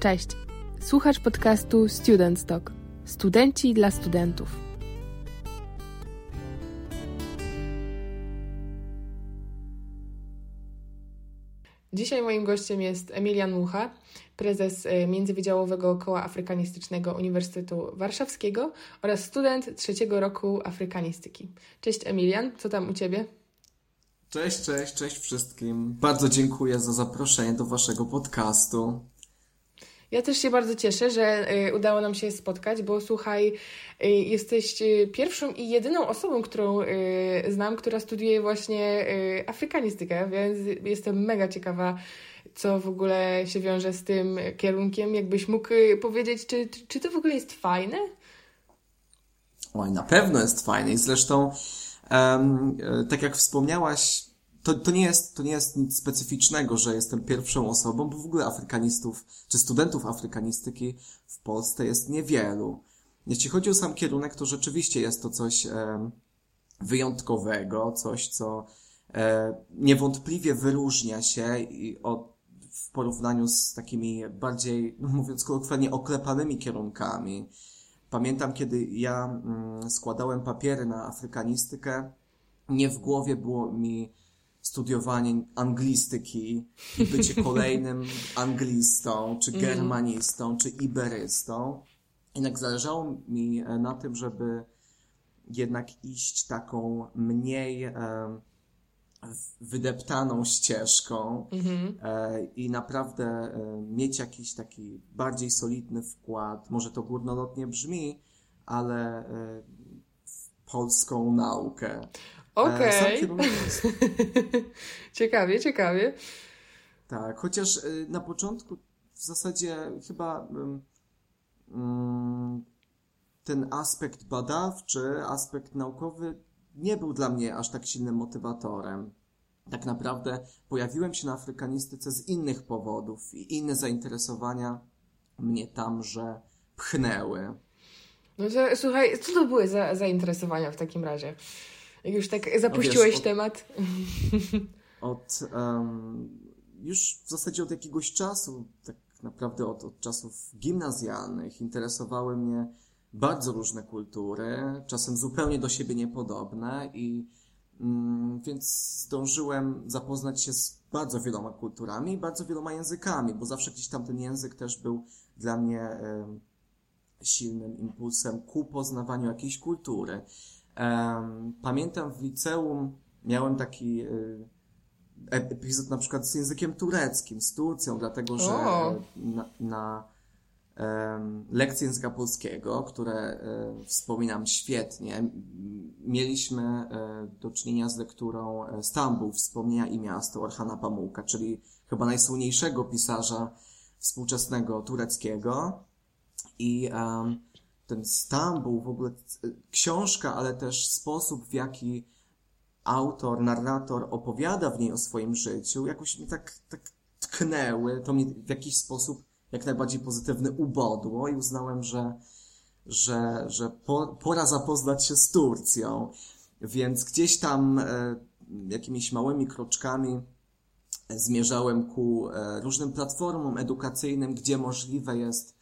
Cześć. Słuchasz podcastu Student Talk. Studenci dla studentów. Dzisiaj moim gościem jest Emilian Mucha, prezes e, Międzywydziałowego Koła Afrykanistycznego Uniwersytetu Warszawskiego oraz student trzeciego roku afrykanistyki. Cześć Emilian, co tam u Ciebie? Cześć, cześć, cześć wszystkim. Bardzo dziękuję za zaproszenie do Waszego podcastu. Ja też się bardzo cieszę, że y, udało nam się spotkać, bo słuchaj, y, jesteś y, pierwszą i jedyną osobą, którą znam, która studiuje właśnie afrykanistykę, więc jestem mega ciekawa, co w ogóle się wiąże z tym kierunkiem. Jakbyś mógł powiedzieć, czy, czy, to w ogóle jest fajne? Oj, na pewno jest fajne i zresztą, e, tak jak wspomniałaś, to, to, nie jest, to nie jest nic specyficznego, że jestem pierwszą osobą, bo w ogóle afrykanistów, czy studentów afrykanistyki w Polsce jest niewielu. Jeśli chodzi o sam kierunek, to rzeczywiście jest to coś em, wyjątkowego, coś, co e, niewątpliwie wyróżnia się i od, w porównaniu z takimi bardziej, no mówiąc kolokwialnie, oklepanymi kierunkami. Pamiętam, kiedy ja mm, składałem papiery na afrykanistykę, nie w głowie było mi studiowanie anglistyki i bycie kolejnym anglistą, czy germanistą, czy iberystą. Jednak zależało mi e, na tym, żeby jednak iść taką mniej e, wydeptaną ścieżką e, i naprawdę e, mieć jakiś taki bardziej solidny wkład. Może to górnolotnie brzmi, ale e, w polską naukę. Okej. E, kierunek jest ciekawie, ciekawie. Tak, chociaż y, na początku w zasadzie chyba ym, ten aspekt badawczy, aspekt naukowy nie był dla mnie aż tak silnym motywatorem. Tak naprawdę pojawiłem się na afrykanistyce z innych powodów i inne zainteresowania mnie tamże pchnęły. No to, słuchaj, co to były za zainteresowania w takim razie? Już tak zapuściłeś od- temat. Od em, już w zasadzie od jakiegoś czasu, tak naprawdę od, od czasów gimnazjalnych, interesowały mnie bardzo różne kultury, czasem zupełnie do siebie niepodobne i mm, więc zdążyłem zapoznać się z bardzo wieloma kulturami i bardzo wieloma językami, bo zawsze gdzieś tam ten język też był dla mnie silnym impulsem ku poznawaniu jakiejś kultury. Pamiętam w liceum miałem taki y, epizod na przykład z językiem tureckim, z Turcją, dlatego że na, na lekcje języka polskiego, które e, wspominam świetnie, mieliśmy e, do czynienia z lekturą e, Stambuł, Wspomnienia i Miasto Orhana Pamuka, czyli chyba najsłynniejszego pisarza współczesnego tureckiego. I em, ten Stambuł, w ogóle książka, ale też sposób, w jaki autor, narrator opowiada w niej o swoim życiu, jakoś mnie tak, tak tknęły, to mnie w jakiś sposób jak najbardziej pozytywny ubodło i uznałem, że, że, że po, pora zapoznać się z Turcją. Więc gdzieś tam e, jakimiś małymi kroczkami zmierzałem ku e, różnym platformom edukacyjnym, gdzie możliwe jest, e,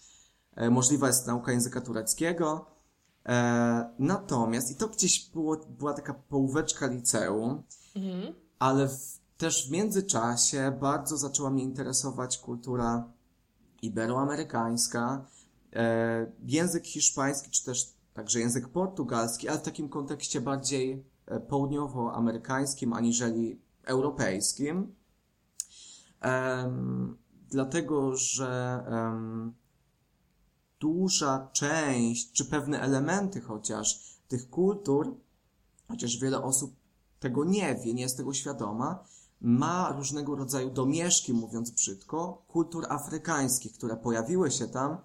możliwa jest nauka języka tureckiego. E, natomiast, i to gdzieś było, była taka połóweczka liceum, ale w, też w międzyczasie bardzo zaczęła mnie interesować kultura iberoamerykańska, e, język hiszpański, czy też także język portugalski, ale w takim kontekście bardziej e, południowoamerykańskim aniżeli europejskim. Em, dlatego, że em, duża część, czy pewne elementy chociaż tych kultur, chociaż wiele osób tego nie wie, nie jest tego świadoma, ma różnego rodzaju domieszki, mówiąc brzydko, kultur afrykańskich, które pojawiły się tam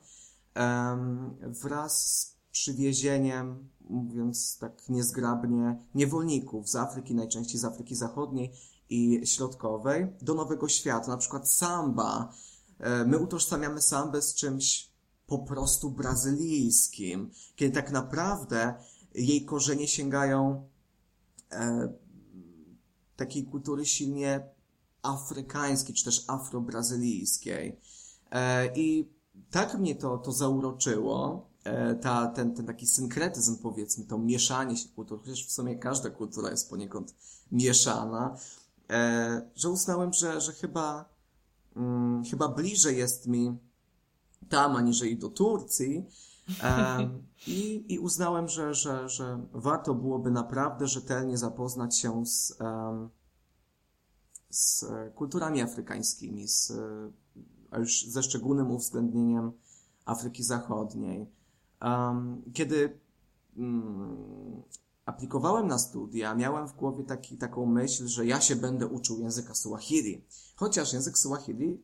em, wraz z przywiezieniem, mówiąc tak niezgrabnie, niewolników z Afryki, najczęściej z Afryki Zachodniej i Środkowej, do Nowego Świata, na przykład samba. E, My utożsamiamy sambę z czymś po prostu brazylijskim, kiedy tak naprawdę jej korzenie sięgają e, takiej kultury silnie afrykańskiej, czy też afrobrazylijskiej. E, I tak mnie to, to zauroczyło, e, ta, ten, ten taki synkretyzm, powiedzmy, to mieszanie się kultur, chociaż w sumie każda kultura jest poniekąd mieszana, e, że uznałem, że, że chyba, mm, chyba bliżej jest mi tam, aniżeli do Turcji. I, I uznałem, że, że, że warto byłoby naprawdę rzetelnie zapoznać się z, z kulturami afrykańskimi, z, a już ze szczególnym uwzględnieniem Afryki Zachodniej. Kiedy mm, aplikowałem na studia, miałem w głowie taki, taką myśl, że ja się będę uczył języka Suahili. Chociaż język Suahili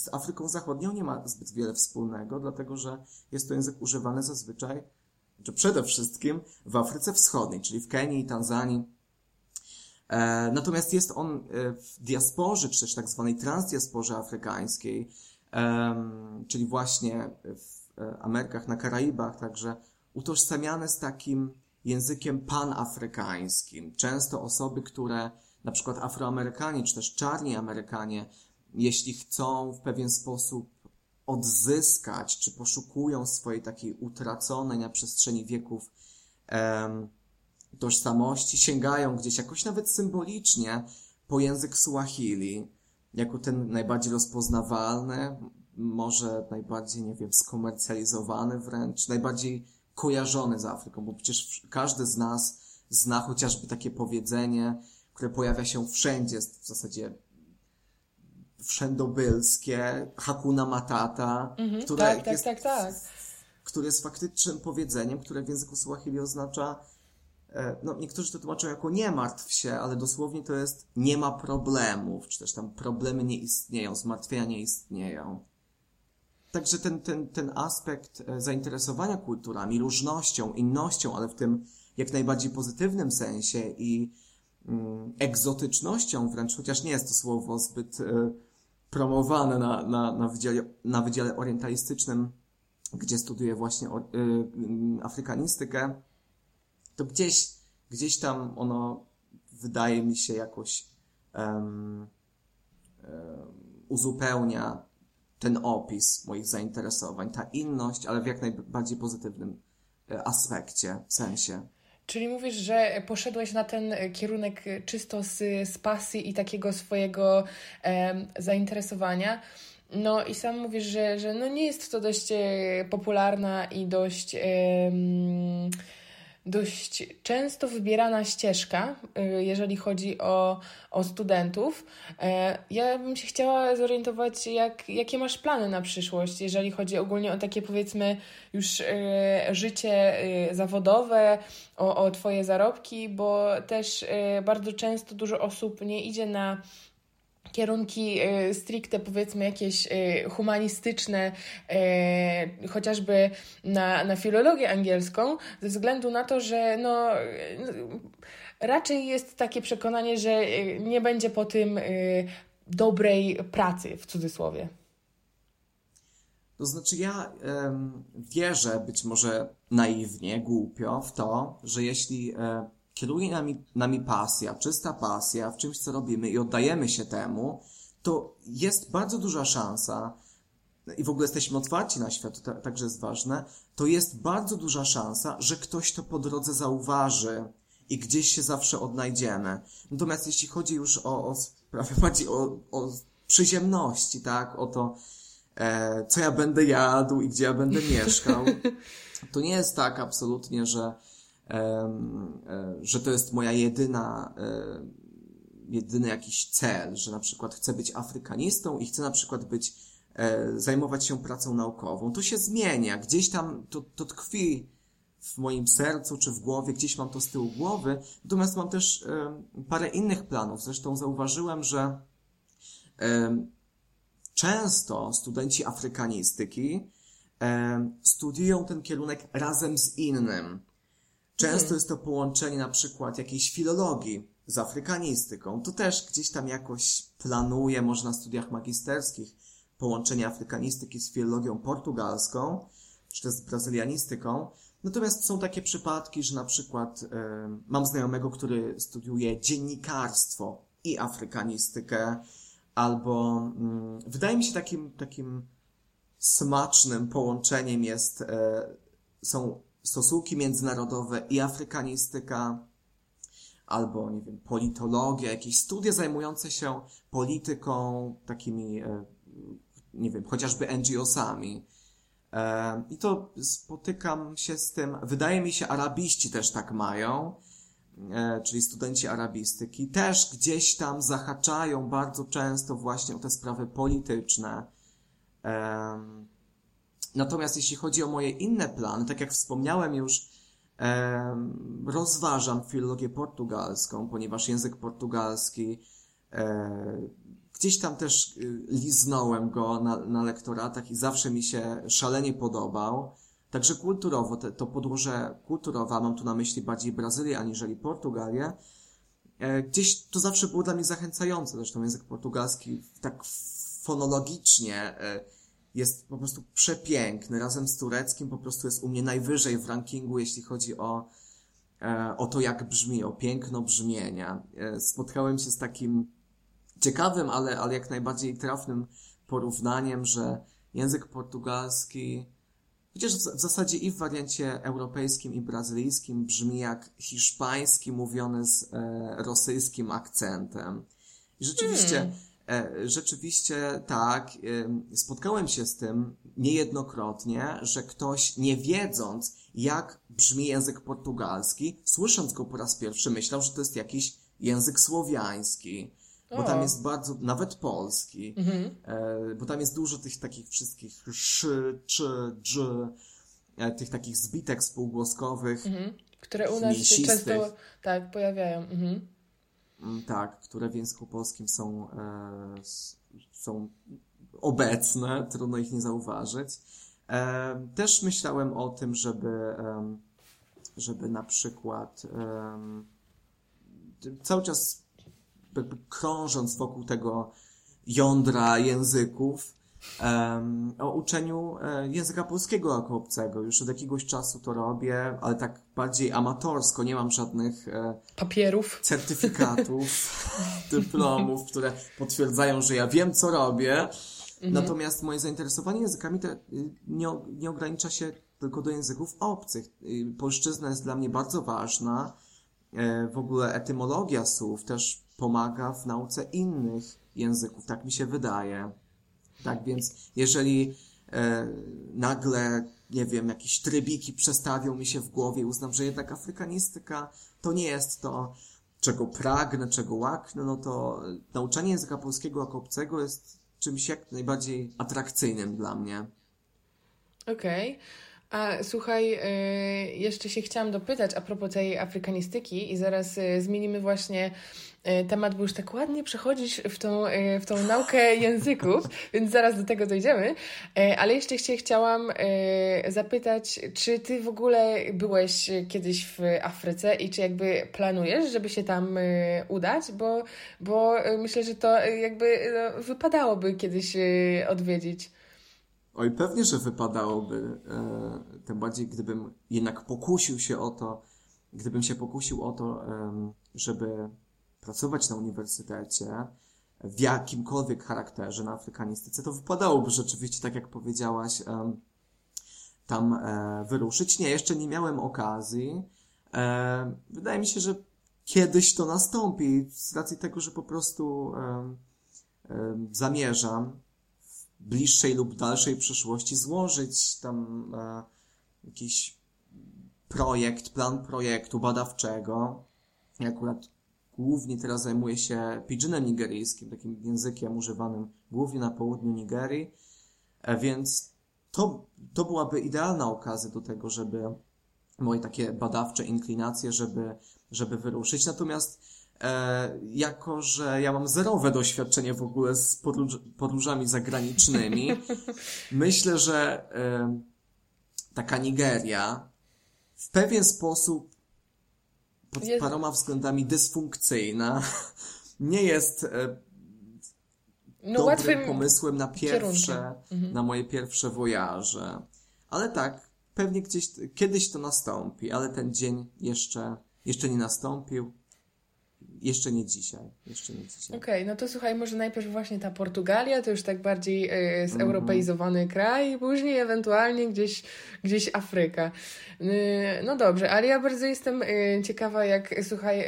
z Afryką Zachodnią nie ma zbyt wiele wspólnego, dlatego że jest to język używany zazwyczaj, czy przede wszystkim w Afryce Wschodniej, czyli w Kenii, Tanzanii. E, natomiast jest on e, w diasporze, czy też tak zwanej transdiasporze afrykańskiej, czyli właśnie w e, Amerykach, na Karaibach, także utożsamiane z takim językiem panafrykańskim. Często osoby, które, na przykład Afroamerykanie, czy też czarni Amerykanie, jeśli chcą w pewien sposób odzyskać, czy poszukują swojej takiej utraconej na przestrzeni wieków em, tożsamości, sięgają gdzieś jakoś nawet symbolicznie po język Suahili, jako ten najbardziej rozpoznawalny, może najbardziej, nie wiem, skomercjalizowany wręcz, najbardziej kojarzony z Afryką, bo przecież każdy z nas zna chociażby takie powiedzenie, które pojawia się wszędzie, w zasadzie wszędobylskie, Hakuna Matata, mhm, które, tak, tak, jest, tak, tak. które jest faktycznym powiedzeniem, które w języku Swahili oznacza e, no, niektórzy to tłumaczą jako nie martw się, ale dosłownie to jest nie ma problemów, czy też tam problemy nie istnieją, zmartwienia nie istnieją. Także ten, ten, ten aspekt e, zainteresowania kulturami, różnością, innością, ale w tym jak najbardziej pozytywnym sensie i mm, egzotycznością wręcz, chociaż nie jest to słowo zbyt y, promowane na, na, na, wydziale, na wydziale orientalistycznym, gdzie studiuję właśnie y, afrykanistykę, to gdzieś, gdzieś tam ono wydaje mi się jakoś um, um, uzupełnia ten opis moich zainteresowań, ta inność, ale w jak najbardziej pozytywnym e, aspekcie, sensie. Czyli mówisz, że poszedłeś na ten kierunek czysto z, z pasji i takiego swojego e, zainteresowania. No i sam mówisz, że, że no nie jest to dość e, popularna i dość. E, dość często wybierana ścieżka, y, jeżeli chodzi o, o studentów. E, ja bym się chciała zorientować, jak, jakie masz plany na przyszłość, jeżeli chodzi ogólnie o takie powiedzmy już e, życie e, zawodowe, o, o Twoje zarobki, bo też bardzo często dużo osób nie idzie na kierunki y, stricte powiedzmy jakieś y, humanistyczne, y, chociażby na, na filologię angielską, ze względu na to, że no, raczej jest takie przekonanie, że nie będzie po tym dobrej pracy w cudzysłowie. To znaczy, ja wierzę być może naiwnie, głupio w to, że jeśli kieruje nami, nami pasja, czysta pasja w czymś, co robimy i oddajemy się temu, to jest bardzo duża szansa, i w ogóle jesteśmy otwarci na świat, to także jest ważne, to jest bardzo duża szansa, że ktoś to po drodze zauważy i gdzieś się zawsze odnajdziemy. Natomiast jeśli chodzi już o, o sprawy bardziej o, o przyziemności, tak, o to, e, co ja będę jadł i gdzie ja będę mieszkał, to nie jest tak absolutnie, że że to jest moja jedyna, e, jedyny jakiś cel, że na przykład chcę być afrykanistą i chcę na przykład być, e, zajmować się pracą naukową. To się zmienia, gdzieś tam to, to tkwi w moim sercu czy w głowie, gdzieś mam to z tyłu głowy. Natomiast mam też parę innych planów. Zresztą zauważyłem, że często studenci afrykanistyki studiują ten kierunek razem z innym. Często mhm. jest to połączenie na przykład jakiejś filologii z afrykanistyką. To też gdzieś tam jakoś planuje, może na studiach magisterskich, połączenie afrykanistyki z filologią portugalską, czy też z brazylianistyką. Natomiast są takie przypadki, że na przykład y, mam znajomego, który studiuje dziennikarstwo i afrykanistykę, albo y, wydaje mi się takim, takim smacznym połączeniem jest, e, są stosunki międzynarodowe i afrykanistyka, albo, nie wiem, politologia, jakieś studia zajmujące się polityką, takimi, e, nie wiem, chociażby NGO-sami. E, I to spotykam się z tym, wydaje mi się, arabiści też tak mają, e, czyli studenci arabistyki, też gdzieś tam zahaczają bardzo często właśnie o te sprawy polityczne. Natomiast jeśli chodzi o moje inne plany, tak jak wspomniałem już, rozważam filologię portugalską, ponieważ język portugalski e, gdzieś tam też y, liznąłem go na, na lektoratach i zawsze mi się szalenie podobał. Także kulturowo, te, to podłoże kulturowe, mam tu na myśli bardziej Brazylię aniżeli Portugalię, e, gdzieś to zawsze było dla mnie zachęcające. Zresztą język portugalski tak fonologicznie e, jest po prostu przepiękny. Razem z tureckim po prostu jest u mnie najwyżej w rankingu, jeśli chodzi o, e, o to, jak brzmi, o piękno brzmienia. E, spotkałem się z takim ciekawym, ale, ale jak najbardziej trafnym porównaniem, że język portugalski, chociaż w, w zasadzie i w wariancie europejskim i brazylijskim brzmi jak hiszpański mówiony z e, rosyjskim akcentem. I rzeczywiście, hmm rzeczywiście tak, spotkałem się z tym niejednokrotnie, że ktoś nie wiedząc, jak brzmi język portugalski, słysząc go po raz pierwszy, myślał, że to jest jakiś język słowiański. Bo tam jest bardzo, nawet polski, mhm. E, bo tam jest dużo tych takich wszystkich szy, czy, dż, e, tych takich zbitek spółgłoskowych. Mhm. Które u nas się często tak pojawiają. Mhm. Mm, tak, które w języku polskim są, e, są obecne, trudno ich nie zauważyć. E, też myślałem o tym, żeby, żeby na przykład cały czas krążąc wokół tego jądra języków, o uczeniu e, języka polskiego jako obcego. Już od jakiegoś czasu to robię, ale tak bardziej amatorsko. Nie mam żadnych e, papierów, certyfikatów, dyplomów, które potwierdzają, że ja wiem, co robię. Mhm. Natomiast moje zainteresowanie językami te, nie, nie ogranicza się tylko do języków obcych. Polszczyzna jest dla mnie bardzo ważna. E, w ogóle etymologia słów też pomaga w nauce innych języków, tak mi się wydaje. Tak więc, jeżeli e, nagle, nie wiem, jakieś trybiki przestawią mi się w głowie i uznam, że jednak afrykanistyka to nie jest to, czego pragnę, czego łaknę, no to nauczanie języka polskiego jako obcego jest czymś jak najbardziej atrakcyjnym dla mnie. Okej. Okay. A słuchaj, y, jeszcze się chciałam dopytać a propos tej afrykanistyki i zaraz y, zmienimy właśnie temat, bo już tak ładnie przechodzisz w tą, w tą naukę języków, więc zaraz do tego dojdziemy. Ale jeszcze się chciałam zapytać, czy ty w ogóle byłeś kiedyś w Afryce i czy jakby planujesz, żeby się tam udać? Bo, bo myślę, że to jakby no, wypadałoby kiedyś odwiedzić. Oj, pewnie, że wypadałoby, e, tym bardziej gdybym jednak pokusił się o to, gdybym się pokusił o to, e, żeby pracować na uniwersytecie w jakimkolwiek charakterze na afrykanistyce, to wypadałoby rzeczywiście, tak jak powiedziałaś, tam e, wyruszyć. Nie, jeszcze nie miałem okazji. E, wydaje mi się, że kiedyś to nastąpi, z racji tego, że po prostu zamierzam bliższej lub dalszej przyszłości złożyć tam e, jakiś projekt, plan projektu badawczego. Akurat głównie teraz zajmuję się pidginem nigeryjskim, takim językiem używanym głównie na południu Nigerii, e, więc to, to byłaby idealna okazja do tego, żeby moje takie badawcze inklinacje, żeby, żeby wyruszyć. Natomiast E, jako że ja mam zerowe doświadczenie w ogóle z podróż, podróżami zagranicznymi, myślę, że e, taka Nigeria w pewien sposób pod jest... paroma względami dysfunkcyjna nie jest e, no, dobrym łatwym pomysłem na pierwsze, mhm. na moje pierwsze wojaże. Ale tak, pewnie gdzieś, kiedyś to nastąpi, ale ten dzień jeszcze, jeszcze nie nastąpił jeszcze nie dzisiaj. Jeszcze nie dzisiaj. Okej, okay, no to słuchaj, może najpierw właśnie ta Portugalia, to już tak bardziej y, zeuropeizowany mm -hmm. kraj, później ewentualnie gdzieś, gdzieś Afryka. Y, no dobrze, ale ja bardzo jestem y, ciekawa, jak słuchaj,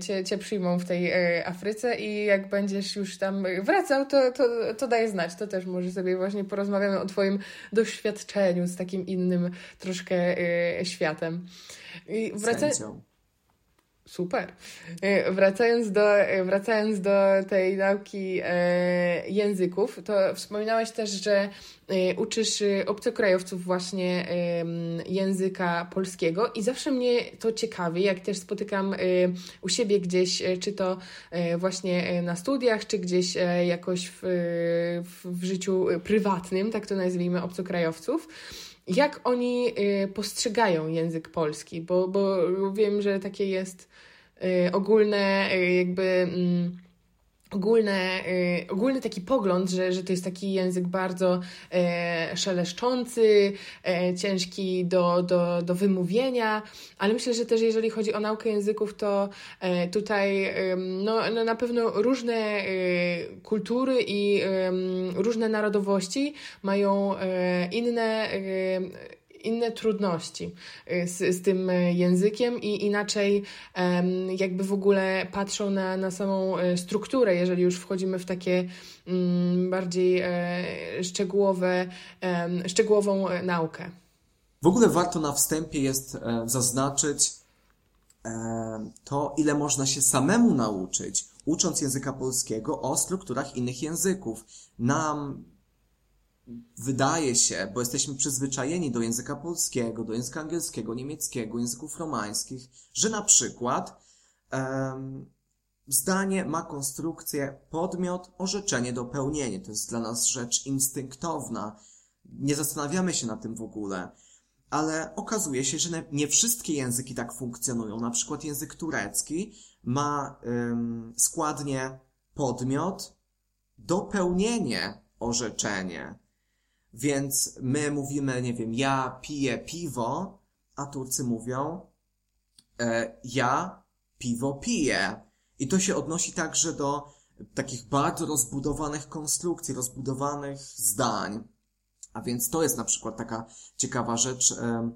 cię, cię przyjmą w tej Afryce i jak będziesz już tam wracał, to, to, to daj znać. To też może sobie właśnie porozmawiamy o Twoim doświadczeniu z takim innym troszkę światem. I wraca... Super. E, wracając do, e, wracając do tej nauki e, języków, to wspominałeś też, że uczysz obcokrajowców właśnie języka polskiego i zawsze mnie to ciekawi, jak też spotykam u siebie gdzieś, czy to właśnie na studiach, czy gdzieś jakoś w, w, życiu prywatnym, tak to nazwijmy, obcokrajowców jak oni postrzegają język polski, bo, bo wiem, że takie jest ogólne y, jakby mm, ogólne, y, ogólny taki pogląd, że, że to jest taki język bardzo e, szeleszczący, e, ciężki do, do, do wymówienia, ale myślę, że też jeżeli chodzi o naukę języków, to tutaj no, no na pewno różne kultury i różne narodowości mają inne inne trudności y, z, z tym y, językiem i inaczej jakby w ogóle patrzą na, na samą y, strukturę, jeżeli już wchodzimy w takie mm, bardziej e, szczegółowe, szczegółową e, naukę. W ogóle warto na wstępie jest e, zaznaczyć to, ile można się samemu nauczyć, ucząc języka polskiego o strukturach innych języków. Nam wydaje się, bo jesteśmy przyzwyczajeni do języka polskiego, do języka angielskiego, niemieckiego, języków romańskich, że na przykład um, zdanie ma konstrukcję podmiot, orzeczenie, dopełnienie. To jest dla nas rzecz instynktowna. Nie zastanawiamy się na tym w ogóle. Ale okazuje się, że nie wszystkie języki tak funkcjonują. Na przykład język turecki ma um, składnie podmiot, dopełnienie, orzeczenie. Więc my mówimy, nie wiem, ja piję piwo, a Turcy mówią, e, ja piwo piję. I to się odnosi także do takich bardzo rozbudowanych konstrukcji, rozbudowanych zdań. A więc to jest na przykład taka ciekawa rzecz, e,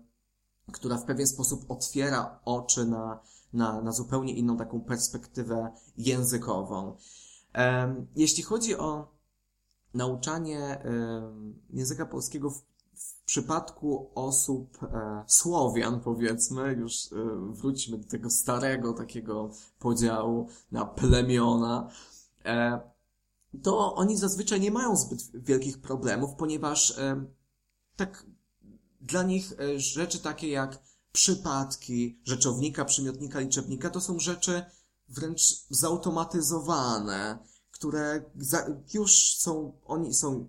która w pewien sposób otwiera oczy na, na, na zupełnie inną taką perspektywę językową. E, jeśli chodzi o nauczanie języka polskiego w, w przypadku osób e, Słowian, powiedzmy, już e, wróćmy do tego starego takiego podziału na plemiona, e, to oni zazwyczaj nie mają zbyt wielkich problemów, ponieważ tak dla nich rzeczy takie jak przypadki, rzeczownika, przymiotnika, liczebnika to są rzeczy wręcz zautomatyzowane które za, już są, oni są,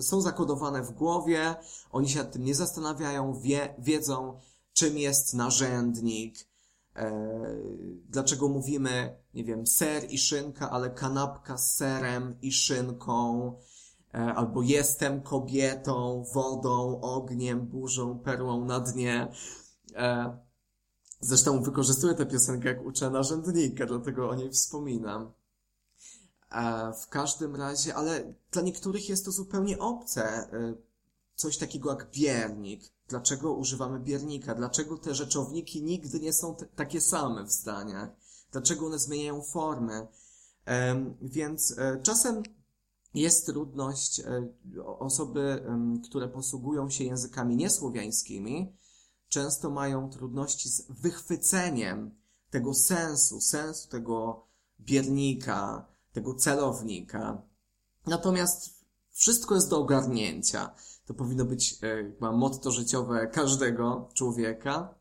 są zakodowane w głowie, oni się nad tym nie zastanawiają, wie, wiedzą, czym jest narzędnik, e, dlaczego mówimy, nie wiem, ser i szynka, ale kanapka z serem i szynką, e, albo jestem kobietą, wodą, ogniem, burzą, perłą na dnie. E, zresztą wykorzystuję tę piosenkę, jak uczę narzędnika, dlatego o niej wspominam. E, w każdym razie, ale dla niektórych jest to zupełnie obce. E, coś takiego jak biernik. Dlaczego używamy biernika? Dlaczego te rzeczowniki nigdy nie są takie same w zdaniach? Dlaczego one zmieniają formę? Więc e, czasem jest trudność osoby, które posługują się językami niesłowiańskimi, często mają trudności z wychwyceniem tego sensu, sensu tego biernika, tego celownika. Natomiast wszystko jest do ogarnięcia. To powinno być e, motto życiowe każdego człowieka.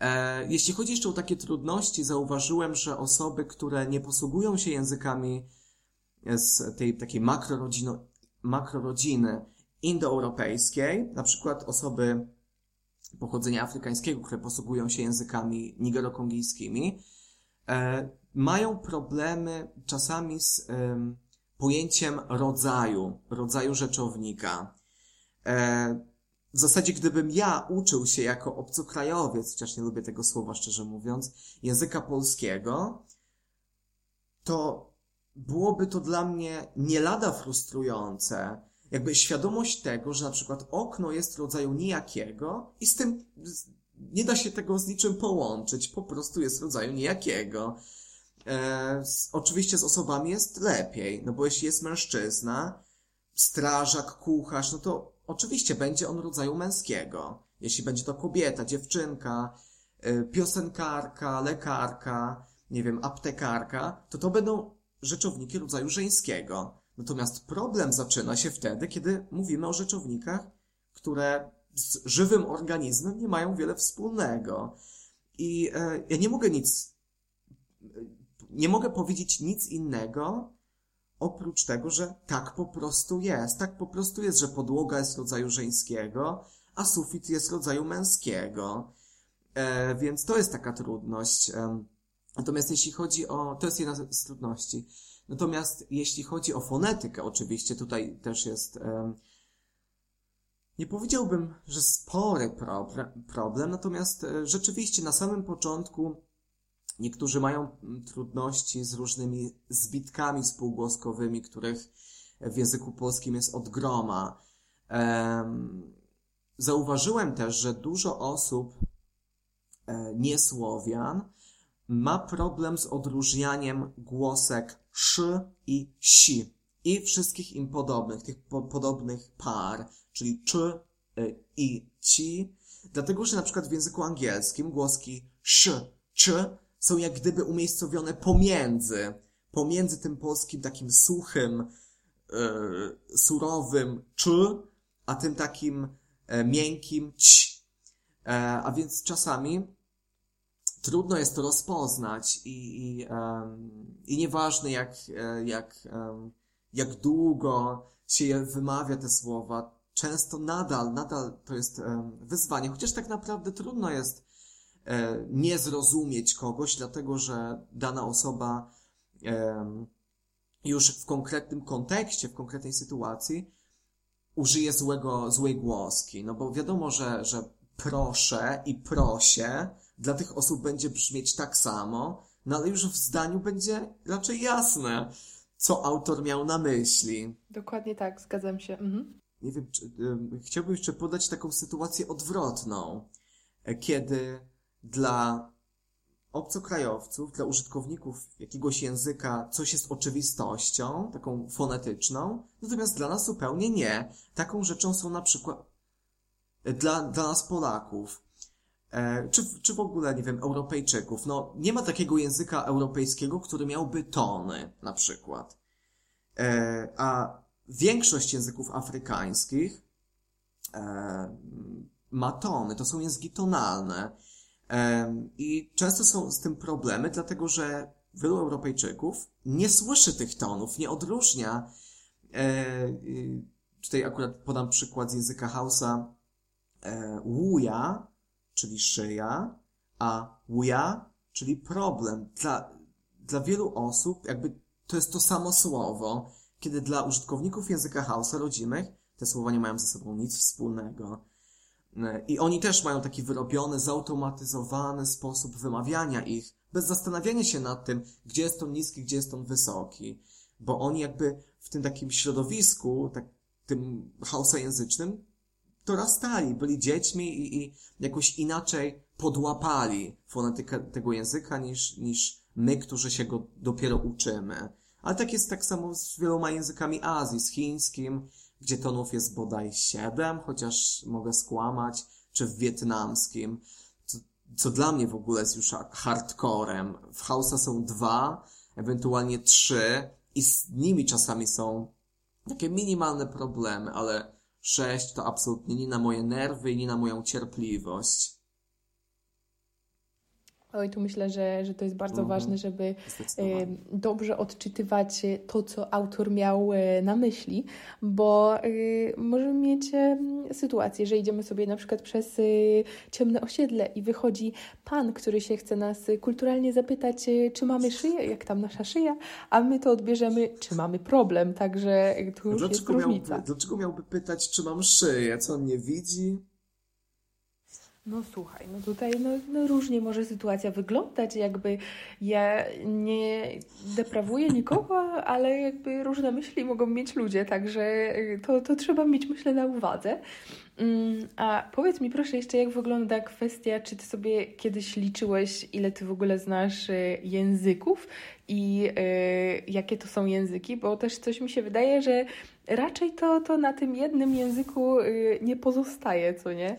E, jeśli chodzi jeszcze o takie trudności, zauważyłem, że osoby, które nie posługują się językami z tej takiej makrorodziny indoeuropejskiej, na przykład osoby pochodzenia afrykańskiego, które posługują się językami nigerokongijskimi, e, mają problemy czasami z um, pojęciem rodzaju, rodzaju rzeczownika. E, w zasadzie, gdybym ja uczył się jako obcokrajowiec, chociaż nie lubię tego słowa szczerze mówiąc, języka polskiego, to byłoby to dla mnie nie lada frustrujące. Jakby świadomość tego, że na przykład okno jest rodzaju nijakiego i z tym nie da się tego z niczym połączyć, po prostu jest rodzaju nijakiego. E, z, oczywiście z osobami jest lepiej, no bo jeśli jest mężczyzna, strażak, kucharz, no to oczywiście będzie on rodzaju męskiego. Jeśli będzie to kobieta, dziewczynka, e, piosenkarka, lekarka, nie wiem, aptekarka, to to będą rzeczowniki rodzaju żeńskiego. Natomiast problem zaczyna się wtedy, kiedy mówimy o rzeczownikach, które z żywym organizmem nie mają wiele wspólnego. I e, ja nie mogę nic, nie mogę powiedzieć nic innego, oprócz tego, że tak po prostu jest. Tak po prostu jest, że podłoga jest rodzaju żeńskiego, a sufit jest rodzaju męskiego. E, więc to jest taka trudność. E, natomiast jeśli chodzi o, to jest jedna z trudności. Natomiast jeśli chodzi o fonetykę, oczywiście tutaj też jest, e, nie powiedziałbym, że spory problem, natomiast e, rzeczywiście na samym początku niektórzy mają mm, trudności z różnymi zbitkami spółgłoskowymi, których w języku polskim jest od groma. Zauważyłem też, że dużo osób e, niesłowian ma problem z odróżnianiem głosek sz i si i wszystkich im podobnych, tych po podobnych par, czyli czy y, i ci, dlatego że na przykład w języku angielskim głoski sz, czy są jak gdyby umiejscowione pomiędzy, pomiędzy tym polskim takim suchym, yy, surowym czy, a tym takim e, miękkim ć. E, a więc czasami trudno jest to rozpoznać i, i, i nieważne jak, e, jak, jak długo się wymawia te słowa, często nadal, nadal to jest wyzwanie, chociaż tak naprawdę trudno jest e, nie zrozumieć kogoś, dlatego że dana osoba już w konkretnym kontekście, w konkretnej sytuacji użyje złego, złej głoski, no bo wiadomo, że, że proszę i prosie dla tych osób będzie brzmieć tak samo, no ale już w zdaniu będzie raczej jasne, co autor miał na myśli. Dokładnie tak, zgadzam się. Mhm. Nie wiem, czy, y, chciałbym jeszcze podać taką sytuację odwrotną, e, kiedy dla obcokrajowców, dla użytkowników jakiegoś języka coś jest oczywistością, taką fonetyczną, natomiast dla nas zupełnie nie. Taką rzeczą są na przykład e, dla, dla nas Polaków E, czy, czy w ogóle, nie wiem, Europejczyków. No, nie ma takiego języka europejskiego, który miałby tony, na przykład. E, a większość języków afrykańskich e, ma tony, to są języki tonalne. I często są z tym problemy, dlatego że wielu Europejczyków nie słyszy tych tonów, nie odróżnia. Tutaj akurat podam przykład z języka Hausa. Łuja czyli szyja, a wuja, czyli problem. Dla, dla wielu osób jakby to jest to samo słowo, kiedy dla użytkowników języka Hausa rodzimych te słowa nie mają ze sobą nic wspólnego. I oni też mają taki wyrobiony, zautomatyzowany sposób wymawiania ich, bez zastanawiania się nad tym, gdzie jest on niski, gdzie jest on wysoki. Bo oni jakby w tym takim środowisku, tak, tym hausa języcznym, dorastali, byli dziećmi i, i jakoś inaczej podłapali fonetykę tego języka niż, niż my, którzy się go dopiero uczymy. Ale tak jest tak samo z wieloma językami Azji, z chińskim, gdzie tonów jest bodaj siedem, chociaż mogę skłamać, czy w wietnamskim, co, co dla mnie w ogóle jest już hardcorem. W Hausa są dwa, ewentualnie trzy i z nimi czasami są takie minimalne problemy, ale 6 to absolutnie nie na moje nerwy i nie na moją cierpliwość. Oj, tu myślę, że, że to jest bardzo mhm. ważne, żeby dobrze odczytywać to, co autor miał e, na myśli, bo e, możemy mieć sytuację, że idziemy sobie na przykład przez e, ciemne osiedle i wychodzi pan, który się chce nas kulturalnie zapytać, czy mamy szyję, jak tam nasza szyja, a my to odbierzemy, czy mamy problem, także tu już dlaczego jest różnica. Miałby, dlaczego miałby pytać, czy mam szyję? Co on nie widzi? No słuchaj, no tutaj no, no różnie może sytuacja wyglądać, jakby ja nie deprawuję nikogo, ale jakby różne myśli mogą mieć ludzie, także y, to, to trzeba mieć myślę na uwadze. Mm, a powiedz mi proszę jeszcze, jak wygląda kwestia, czy ty sobie kiedyś liczyłeś, ile ty w ogóle znasz y, języków i y, jakie to są języki, bo też coś mi się wydaje, że raczej to, to na tym jednym języku nie pozostaje, co nie?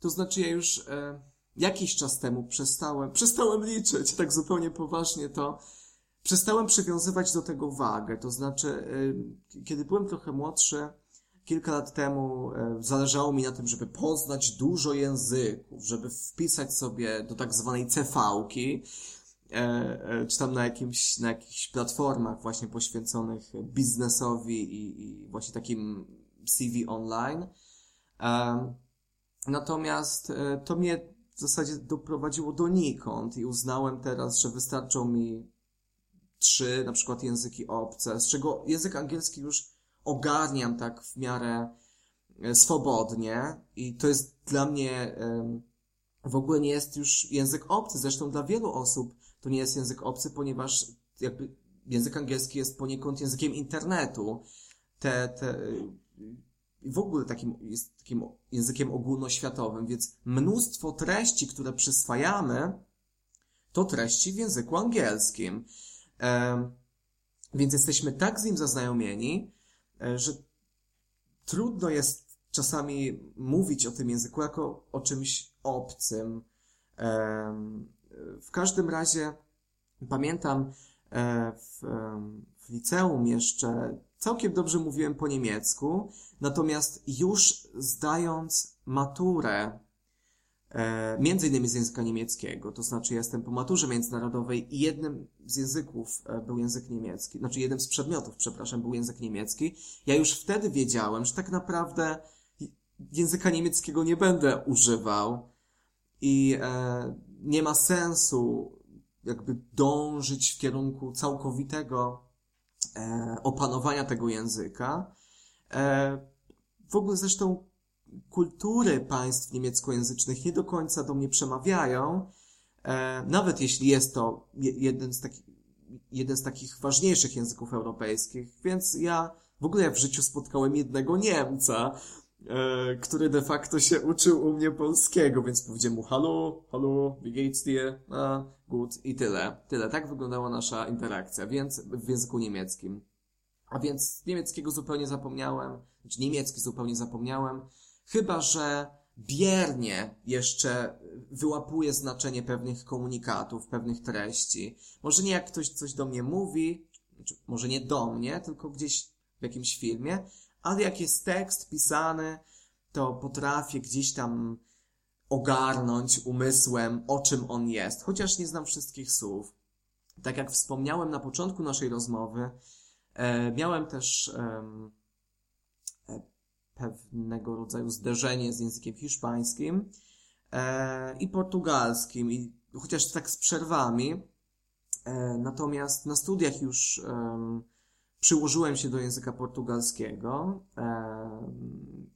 To znaczy ja już e, jakiś czas temu przestałem, przestałem liczyć, tak zupełnie poważnie to, przestałem przywiązywać do tego wagę. To znaczy, e, kiedy byłem trochę młodszy, kilka lat temu e, zależało mi na tym, żeby poznać dużo języków, żeby wpisać sobie do tak zwanej CV-ki, e, e, czy tam na, jakimś, na jakichś platformach właśnie poświęconych biznesowi i, i właśnie takim CV online. E, Natomiast e, to mnie w zasadzie doprowadziło donikąd i uznałem teraz, że wystarczą mi trzy na przykład języki obce, z czego język angielski już ogarniam tak w miarę e, swobodnie i to jest dla mnie w ogóle nie jest już język obcy. Zresztą dla wielu osób to nie jest język obcy, ponieważ jakby język angielski jest poniekąd językiem internetu. Te, te w ogóle takim, jest takim językiem ogólnoświatowym, więc mnóstwo treści, które przyswajamy, to treści w języku angielskim. E, więc jesteśmy tak z nim zaznajomieni, e, że trudno jest czasami mówić o tym języku jako o czymś obcym. E, w każdym razie pamiętam e, w, w liceum jeszcze całkiem dobrze mówiłem po niemiecku, natomiast już zdając maturę, e, między innymi z języka niemieckiego, to znaczy jestem po maturze międzynarodowej i jednym z języków e, był język niemiecki, znaczy jednym z przedmiotów, przepraszam, był język niemiecki. Ja już wtedy wiedziałem, że tak naprawdę języka niemieckiego nie będę używał i e, nie ma sensu jakby dążyć w kierunku całkowitego opanowania tego języka. E, w ogóle zresztą kultury państw niemieckojęzycznych nie do końca do mnie przemawiają, e, nawet jeśli jest to jeden z, taki, jeden z takich ważniejszych języków europejskich, więc ja w ogóle w życiu spotkałem jednego Niemca, e, który de facto się uczył u mnie polskiego, więc powiedziałem mu hallo, hallo, wie geht's dir? A, gut i tyle. Tyle. Tak wyglądała nasza interakcja, więc w języku niemieckim. A więc niemieckiego zupełnie zapomniałem, znaczy niemiecki zupełnie zapomniałem, chyba że biernie jeszcze wyłapuję znaczenie pewnych komunikatów, pewnych treści. Może nie jak ktoś coś do mnie mówi, znaczy może nie do mnie, tylko gdzieś w jakimś filmie, ale jak jest tekst pisany, to potrafię gdzieś tam ogarnąć umysłem, o czym on jest, chociaż nie znam wszystkich słów. Tak jak wspomniałem na początku naszej rozmowy, e, miałem też e, pewnego rodzaju zderzenie z językiem hiszpańskim e, i portugalskim, i chociaż tak z przerwami. E, natomiast na studiach już przyłożyłem się do języka portugalskiego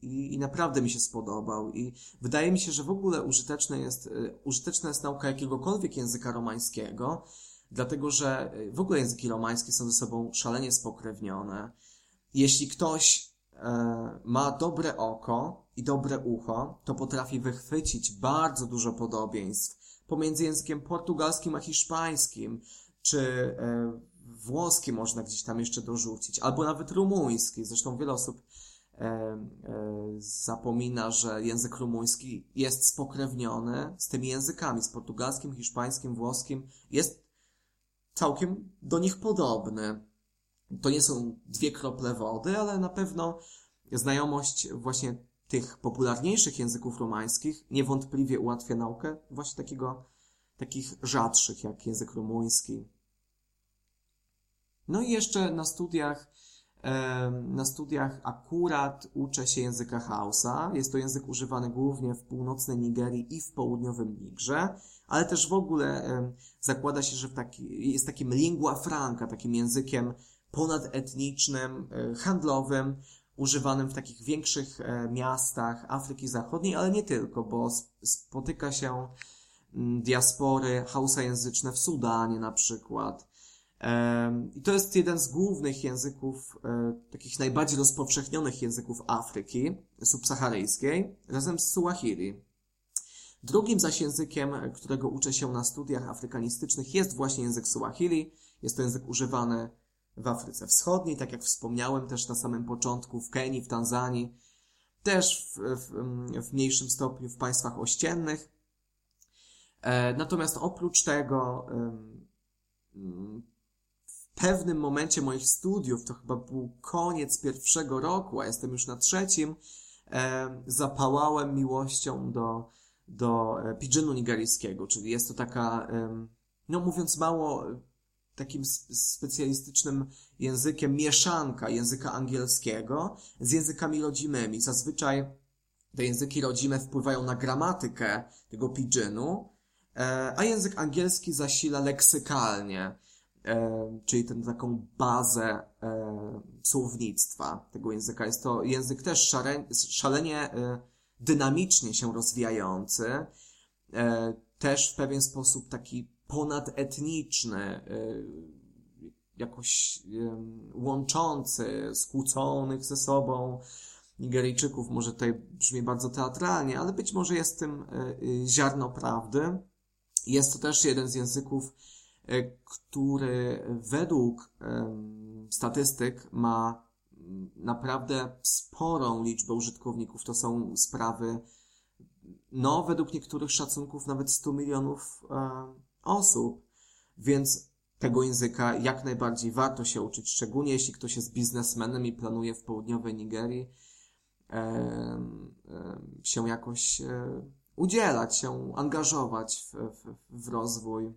i, i, naprawdę mi się spodobał. I wydaje mi się, że w ogóle użyteczne jest, e, użyteczna jest nauka jakiegokolwiek języka romańskiego, dlatego że e, w ogóle języki romańskie są ze sobą szalenie spokrewnione. Jeśli ktoś e, ma dobre oko i dobre ucho, to potrafi wychwycić bardzo dużo podobieństw pomiędzy językiem portugalskim a hiszpańskim, czy e, włoski można gdzieś tam jeszcze dorzucić, albo nawet rumuński. Zresztą wiele osób e, e, zapomina, że język rumuński jest spokrewniony z tymi językami, z portugalskim, hiszpańskim, włoskim. Jest całkiem do nich podobny. To nie są dwie krople wody, ale na pewno znajomość właśnie tych popularniejszych języków romańskich niewątpliwie ułatwia naukę właśnie takiego, takich rzadszych jak język rumuński, no i jeszcze na studiach, na studiach akurat uczę się języka Hausa. Jest to język używany głównie w północnej Nigerii i w południowym Nigrze, ale też w ogóle zakłada się, że taki, jest takim lingua franca, takim językiem ponadetnicznym, e, handlowym, używanym w takich większych miastach Afryki Zachodniej, ale nie tylko, bo spotyka się diaspory hausajęzyczne w Sudanie na przykład, i to jest jeden z głównych języków, e, takich najbardziej rozpowszechnionych języków Afryki subsaharyjskiej, razem z Suahili. Drugim zaś językiem, którego uczę się na studiach afrykanistycznych, jest właśnie język Suahili. Jest to język używany w Afryce Wschodniej, tak jak wspomniałem też na samym początku, w Kenii, w Tanzanii, też w, w, w mniejszym stopniu w państwach ościennych. E, natomiast oprócz tego, pewnym momencie moich studiów, to chyba był koniec pierwszego roku, a jestem już na trzecim, e, zapałałem miłością do, do e, pidginu nigeryjskiego, czyli jest to taka, e, no mówiąc mało, takim specjalistycznym językiem mieszanka języka angielskiego z językami rodzimymi. Zazwyczaj te języki rodzime wpływają na gramatykę tego pidginu, e, a język angielski zasila leksykalnie e, czyli tę taką bazę e, słownictwa tego języka. Jest to język też szalenie, szalenie e, dynamicznie się rozwijający, e, też w pewien sposób taki ponadetniczny, e, jakoś łączący, skłóconych ze sobą Nigeryjczyków. Może tutaj brzmi bardzo teatralnie, ale być może jest tym e, ziarno prawdy. Jest to też jeden z języków, który według statystyk ma naprawdę sporą liczbę użytkowników. To są sprawy, no, według niektórych szacunków nawet 100 milionów osób. Więc tego języka jak najbardziej warto się uczyć, szczególnie jeśli ktoś jest biznesmenem i planuje w południowej Nigerii się jakoś e, udzielać, się angażować w, w, w rozwój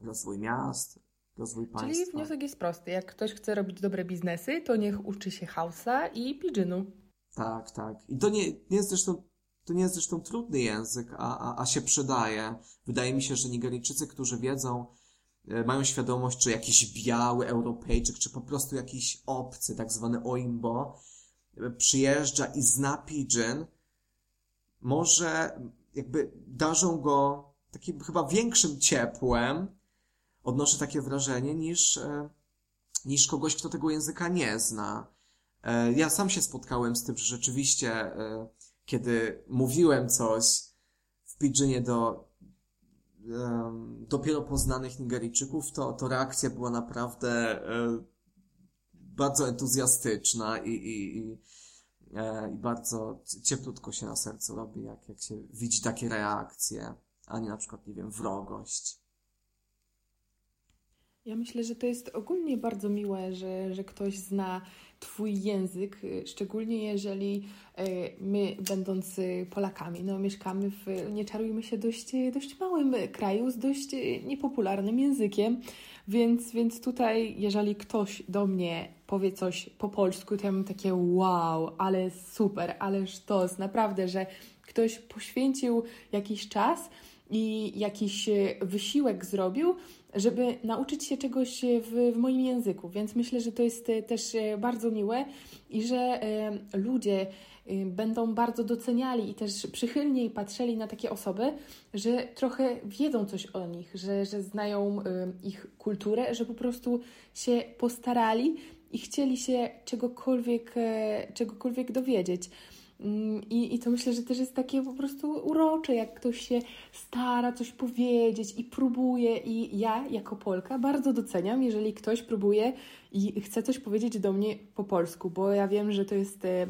rozwój miast, rozwój państwa. Czyli wniosek jest prosty. Jak ktoś chce robić dobre biznesy, to niech uczy się hausa i pidginu. Tak, tak. I to nie, nie jest zresztą to nie jest zresztą trudny język, a, a, a się przydaje. Wydaje mi się, że Nigeryjczycy, którzy wiedzą, e, mają świadomość, czy jakiś biały Europejczyk, czy po prostu jakiś obcy, tak zwany oimbo, e, przyjeżdża i zna pidgin, może jakby darzą go takim chyba większym ciepłem, odnoszę takie wrażenie, niż, e, niż kogoś, kto tego języka nie zna. E, ja sam się spotkałem z tym, że rzeczywiście, e, kiedy mówiłem coś w pidginie do dopiero poznanych Nigeryjczyków, to, to reakcja była naprawdę bardzo entuzjastyczna i, i, i, i bardzo cieplutko się na sercu robi, jak, jak się widzi takie reakcje, a nie na przykład, nie wiem, wrogość. Ja myślę, że to jest ogólnie bardzo miłe, że, że ktoś zna Twój język, szczególnie jeżeli e, my, będąc Polakami, no, mieszkamy w, nie czarujmy się, dość, dość małym kraju z dość niepopularnym językiem, więc, więc tutaj, jeżeli ktoś do mnie powie coś po polsku, to ja mam takie wow, ale super, ale sztos, naprawdę, że ktoś poświęcił jakiś czas i jakiś wysiłek zrobił, żeby nauczyć się czegoś w, w moim języku. Więc myślę, że to jest e, też e, bardzo miłe i że e, ludzie będą bardzo doceniali i też przychylniej patrzyli na takie osoby, że trochę wiedzą coś o nich, że, że znają ich kulturę, że po prostu się postarali i chcieli się czegokolwiek, czegokolwiek dowiedzieć. Mm, I, I to myślę, że też jest takie po prostu urocze, jak ktoś się stara coś powiedzieć i próbuje. I ja, jako Polka, bardzo doceniam, jeżeli ktoś próbuje i chce coś powiedzieć do mnie po polsku, bo ja wiem, że to jest e,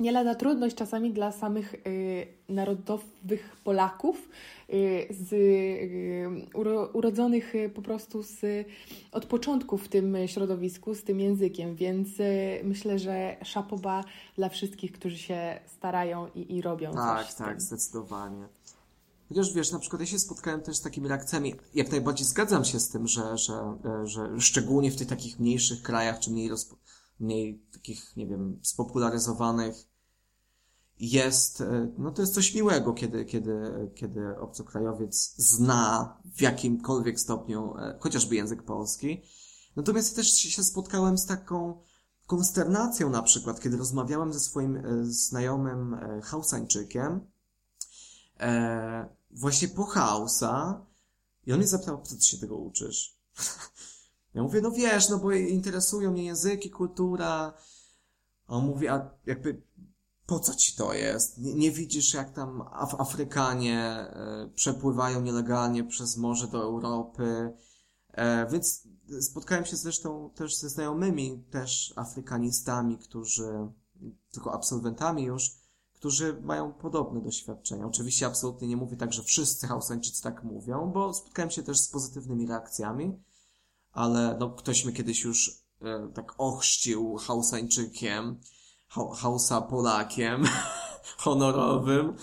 nie lada trudność czasami dla samych y, narodowych Polaków, y, z, y, uro, urodzonych y, po prostu z, od początku w tym środowisku, z tym językiem, więc y, myślę, że szapoba dla wszystkich, którzy się starają i, i robią tak, coś Tak, tak, zdecydowanie. Chociaż wiesz, na przykład ja się spotkałem też z takimi reakcjami, jak najbardziej zgadzam się z tym, że, że, e, że szczególnie w tych takich mniejszych krajach, czy mniej, mniej takich, nie wiem, spopularyzowanych, jest, e, no to jest coś miłego, kiedy, kiedy, kiedy obcokrajowiec zna w jakimkolwiek stopniu e, chociażby język polski. Natomiast też się spotkałem z taką konsternacją na przykład, kiedy rozmawiałem ze swoim e, znajomym Hausańczykiem, właśnie po Hausa, i on mnie zapytał, co ty się tego uczysz? ja mówię, no wiesz, no bo interesują mnie języki, kultura. A on mówi, a jakby po co ci to jest? Nie, nie widzisz, jak tam Af Afrykanie e, przepływają nielegalnie przez morze do Europy. E, więc spotkałem się zresztą też ze znajomymi, też Afrykanistami, którzy, tylko absolwentami już, którzy mają podobne doświadczenia. Oczywiście absolutnie nie mówię tak, że wszyscy Hausańczycy tak mówią, bo spotkałem się też z pozytywnymi reakcjami, ale no, ktoś mnie kiedyś już e, tak ochrzcił Hausańczykiem, Hausa Polakiem honorowym,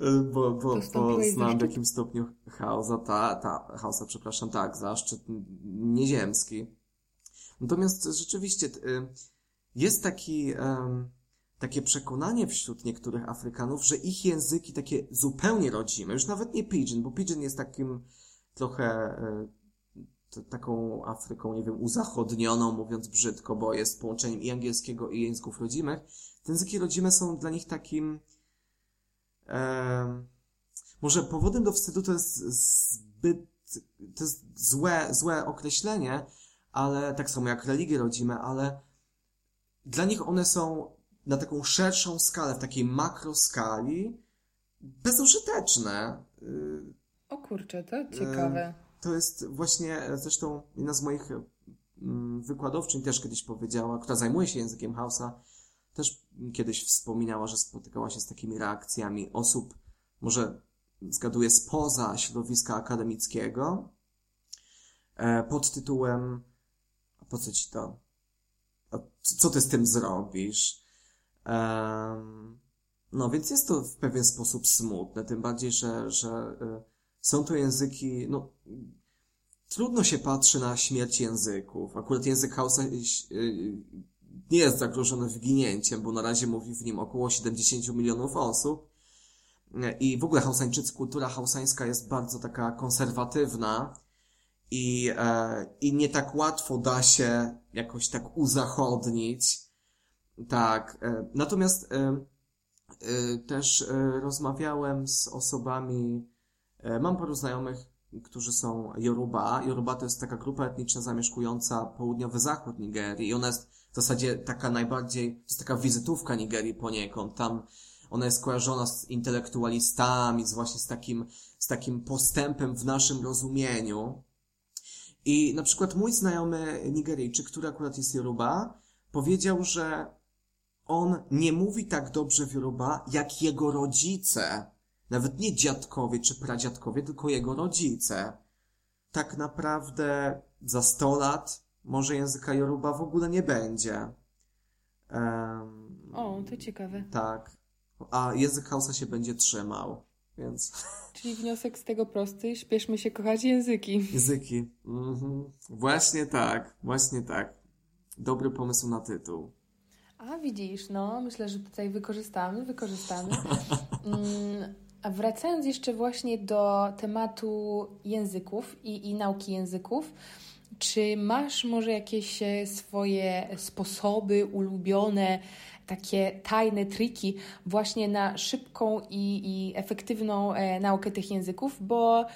e, bo, bo, bo znam w jakimś stopniu Hausa, ta, ta, Hausa, przepraszam, tak, zaszczyt nieziemski. Natomiast rzeczywiście e, jest taki, takie przekonanie wśród niektórych Afrykanów, że ich języki takie zupełnie rodzime, już nawet nie pidgin, bo pidgin jest takim trochę e, taką Afryką, nie wiem, uzachodnioną, mówiąc brzydko, bo jest połączeniem i angielskiego, i języków rodzimych. Te języki rodzime są dla nich takim e, może powodem do wstydu to jest zbyt to jest złe, złe określenie, ale tak samo jak religie rodzime, ale dla nich one są na taką szerszą skalę, w takiej makroskali, bezużyteczne. O kurczę, to ciekawe. To jest właśnie zresztą jedna z moich mm, wykładowczyń też kiedyś powiedziała, która zajmuje się językiem Hausa, też kiedyś wspominała, że spotykała się z takimi reakcjami osób, może zgaduję, spoza środowiska akademickiego, e, pod tytułem po co ci to? co ty z tym zrobisz? No więc jest to w pewien sposób smutne, tym bardziej, że, że e, są to języki, no trudno się patrzy na śmierć języków. Akurat język Hausa e, nie jest zagrożony wyginięciem, bo na razie mówi w nim około 70 milionów osób. I w ogóle hausańczycy, kultura hausańska jest bardzo taka konserwatywna i, e, i nie tak łatwo da się jakoś tak uzachodnić. Tak. E, natomiast e, też rozmawiałem z osobami, mam paru znajomych, którzy są Yoruba. Yoruba to jest taka grupa etniczna zamieszkująca południowy zachód Nigerii i ona jest w zasadzie taka najbardziej, to jest taka wizytówka Nigerii poniekąd. Tam ona jest kojarzona z intelektualistami, z właśnie z takim, z takim postępem w naszym rozumieniu. I na przykład mój znajomy Nigeryjczyk, który akurat jest Yoruba, powiedział, że on nie mówi tak dobrze w Yoruba, jak jego rodzice. Nawet nie dziadkowie czy pradziadkowie, tylko jego rodzice. Tak naprawdę za 100 lat może języka Yoruba w ogóle nie będzie. Um, o, to ciekawe. Tak. A język Hausa się będzie trzymał, więc... Czyli wniosek z tego prosty, śpieszmy się kochać języki. Języki. Mhm. Właśnie tak, właśnie tak. Dobry pomysł na tytuł. A widzisz, no, myślę, że tutaj wykorzystamy, wykorzystamy. Mm, a wracając jeszcze właśnie do tematu języków i, i nauki języków, czy masz może jakieś e, swoje sposoby ulubione, takie tajne triki właśnie na szybką i, i efektywną e, naukę tych języków? Bo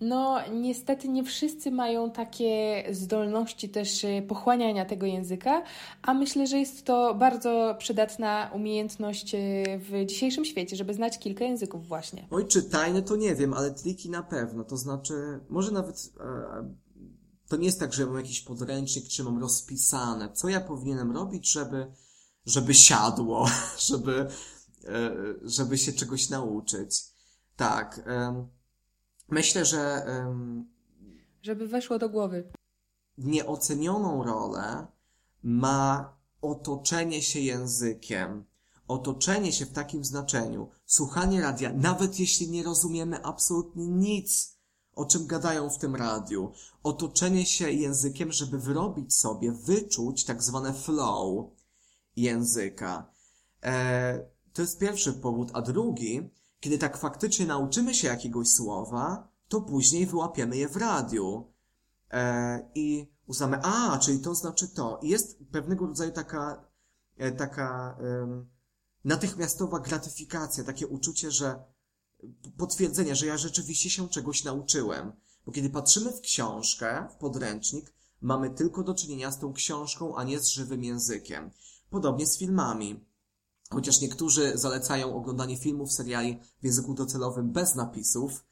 no, niestety nie wszyscy mają takie zdolności też e, pochłaniania tego języka, a myślę, że jest to bardzo przydatna umiejętność w dzisiejszym świecie, żeby znać kilka języków właśnie. Oj, czy tajne to nie wiem, ale triki na pewno. To znaczy, może nawet to nie jest tak, że mam jakiś podręcznik, czy mam rozpisane, co ja powinienem robić, żeby, żeby siadło, żeby, e, żeby się czegoś nauczyć. Tak. Myślę, że. Żeby weszło do głowy. Nieocenioną rolę ma otoczenie się językiem. Otoczenie się w takim znaczeniu, słuchanie radia, nawet jeśli nie rozumiemy absolutnie nic o czym gadają w tym radiu. Otoczenie się językiem, żeby wyrobić sobie, wyczuć tak zwane flow języka. E, to jest pierwszy powód. A drugi, kiedy tak faktycznie nauczymy się jakiegoś słowa, to później wyłapiemy je w radiu. E, I uznamy, a, czyli to znaczy to. I jest pewnego rodzaju taka e, taka natychmiastowa gratyfikacja, takie uczucie, że potwierdzenie, że ja rzeczywiście się czegoś nauczyłem. Bo kiedy patrzymy w książkę, w podręcznik, mamy tylko do czynienia z tą książką, a nie z żywym językiem. Podobnie z filmami. Chociaż niektórzy zalecają oglądanie filmów, seriali w języku docelowym bez napisów,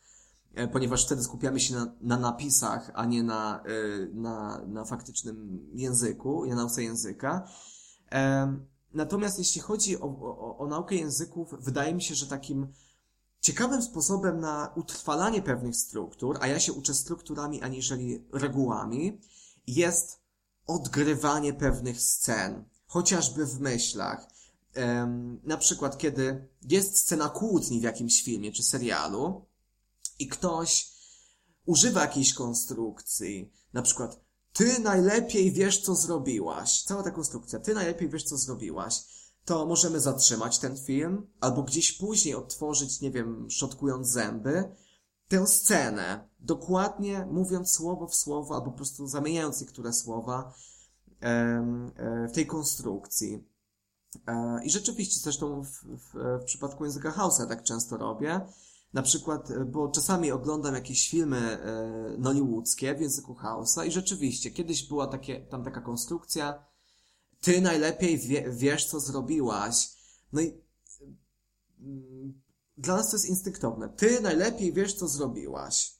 e, ponieważ wtedy skupiamy się na, na napisach, a nie na, e, na, na faktycznym języku, na nauce języka. Natomiast jeśli chodzi o, o, o naukę języków, wydaje mi się, że takim ciekawym sposobem na utrwalanie pewnych struktur, a ja się uczę strukturami aniżeli regułami, jest odgrywanie pewnych scen, chociażby w myślach. Na przykład, kiedy jest scena kłótni w jakimś filmie czy serialu i ktoś używa jakiejś konstrukcji, na przykład ty najlepiej wiesz, co zrobiłaś. Cała ta konstrukcja, ty najlepiej wiesz, co zrobiłaś. To możemy zatrzymać ten film, albo gdzieś później odtworzyć, nie wiem, szczotkując zęby, tę scenę, dokładnie mówiąc słowo w słowo, albo po prostu zamieniając niektóre słowa e, w tej konstrukcji. E, I rzeczywiście, zresztą w, w, w przypadku języka Hausa tak często robię, na przykład, e, bo czasami oglądam jakieś filmy nollywoodzkie w języku Hausa i rzeczywiście, kiedyś była takie, tam taka konstrukcja, ty najlepiej wie, wiesz, co zrobiłaś. No i mm, dla nas to jest instynktowne. Ty najlepiej wiesz, co zrobiłaś.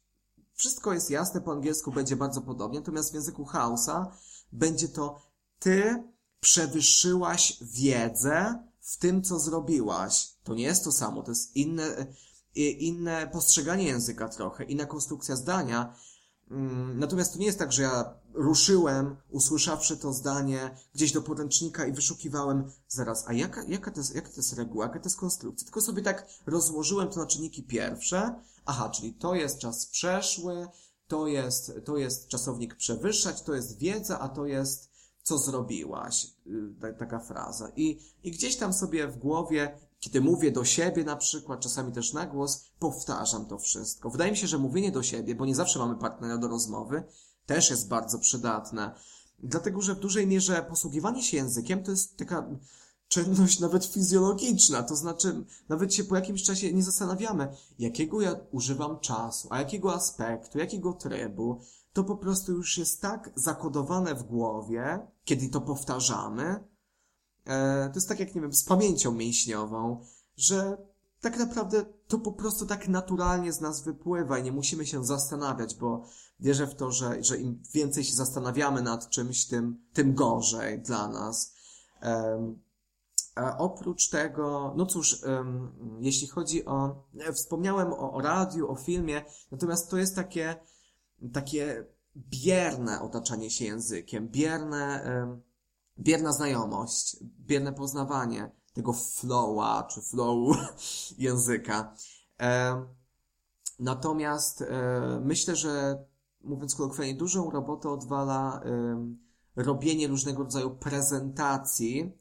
Wszystko jest jasne, po angielsku będzie bardzo podobnie, natomiast w języku Hausa będzie to ty przewyższyłaś wiedzę w tym, co zrobiłaś. To nie jest to samo, to jest inne, inne postrzeganie języka trochę, inna konstrukcja zdania, Mm, natomiast to nie jest tak, że ja ruszyłem, usłyszawszy to zdanie gdzieś do podręcznika i wyszukiwałem zaraz, a jaka, jaka, to jest, jaka to jest reguła, jaka to jest konstrukcja. Tylko sobie tak rozłożyłem to na czynniki pierwsze. Aha, czyli to jest czas przeszły, to jest, to jest czasownik przewyższać, to jest wiedza, a to jest co zrobiłaś. Y, taka fraza. I, I gdzieś tam sobie w głowie kiedy mówię do siebie na przykład, czasami też na głos, powtarzam to wszystko. Wydaje mi się, że mówienie do siebie, bo nie zawsze mamy partnera do rozmowy, też jest bardzo przydatne. Dlatego, że w dużej mierze posługiwanie się językiem to jest taka czynność nawet fizjologiczna, to znaczy nawet się po jakimś czasie nie zastanawiamy, jakiego ja używam czasu, a jakiego aspektu, jakiego trybu. To po prostu już jest tak zakodowane w głowie, kiedy to powtarzamy, E, to jest tak jak, nie wiem, z pamięcią mięśniową, że tak naprawdę to po prostu tak naturalnie z nas wypływa i nie musimy się zastanawiać, bo wierzę w to, że, że im więcej się zastanawiamy nad czymś, tym, tym gorzej dla nas. Um, oprócz tego, no cóż, um, jeśli chodzi o, wspomniałem o, o radiu, o filmie, natomiast to jest takie, takie bierne otaczanie się językiem, bierne, bierna znajomość, bierne poznawanie tego flowa, czy flow języka. Natomiast e, myślę, że mówiąc kolokwialnie, dużą robotę odwala robienie różnego rodzaju prezentacji,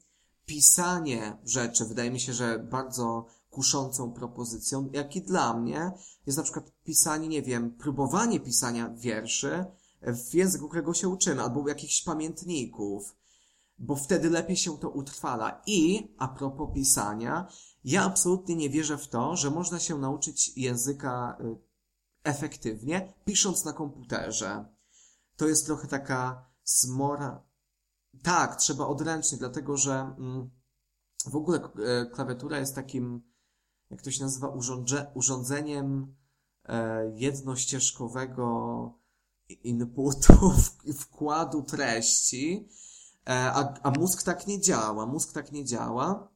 pisanie rzeczy, wydaje mi się, że bardzo kuszącą propozycją, jak i dla mnie jest na przykład pisanie, nie wiem, próbowanie pisania wierszy w języku, którego się uczymy, albo jakichś pamiętników, bo wtedy lepiej się to utrwala. I a propos pisania, ja absolutnie nie wierzę w to, że można się nauczyć języka y, efektywnie, pisząc na komputerze. To jest trochę taka smora. Tak, trzeba odręcznie, dlatego że mm, w ogóle e, klawiatura jest takim, jak to się nazywa, urządzeniem e, jednościeżkowego inputu, wkładu treści, E, a, a mózg tak nie działa. Mózg tak nie działa.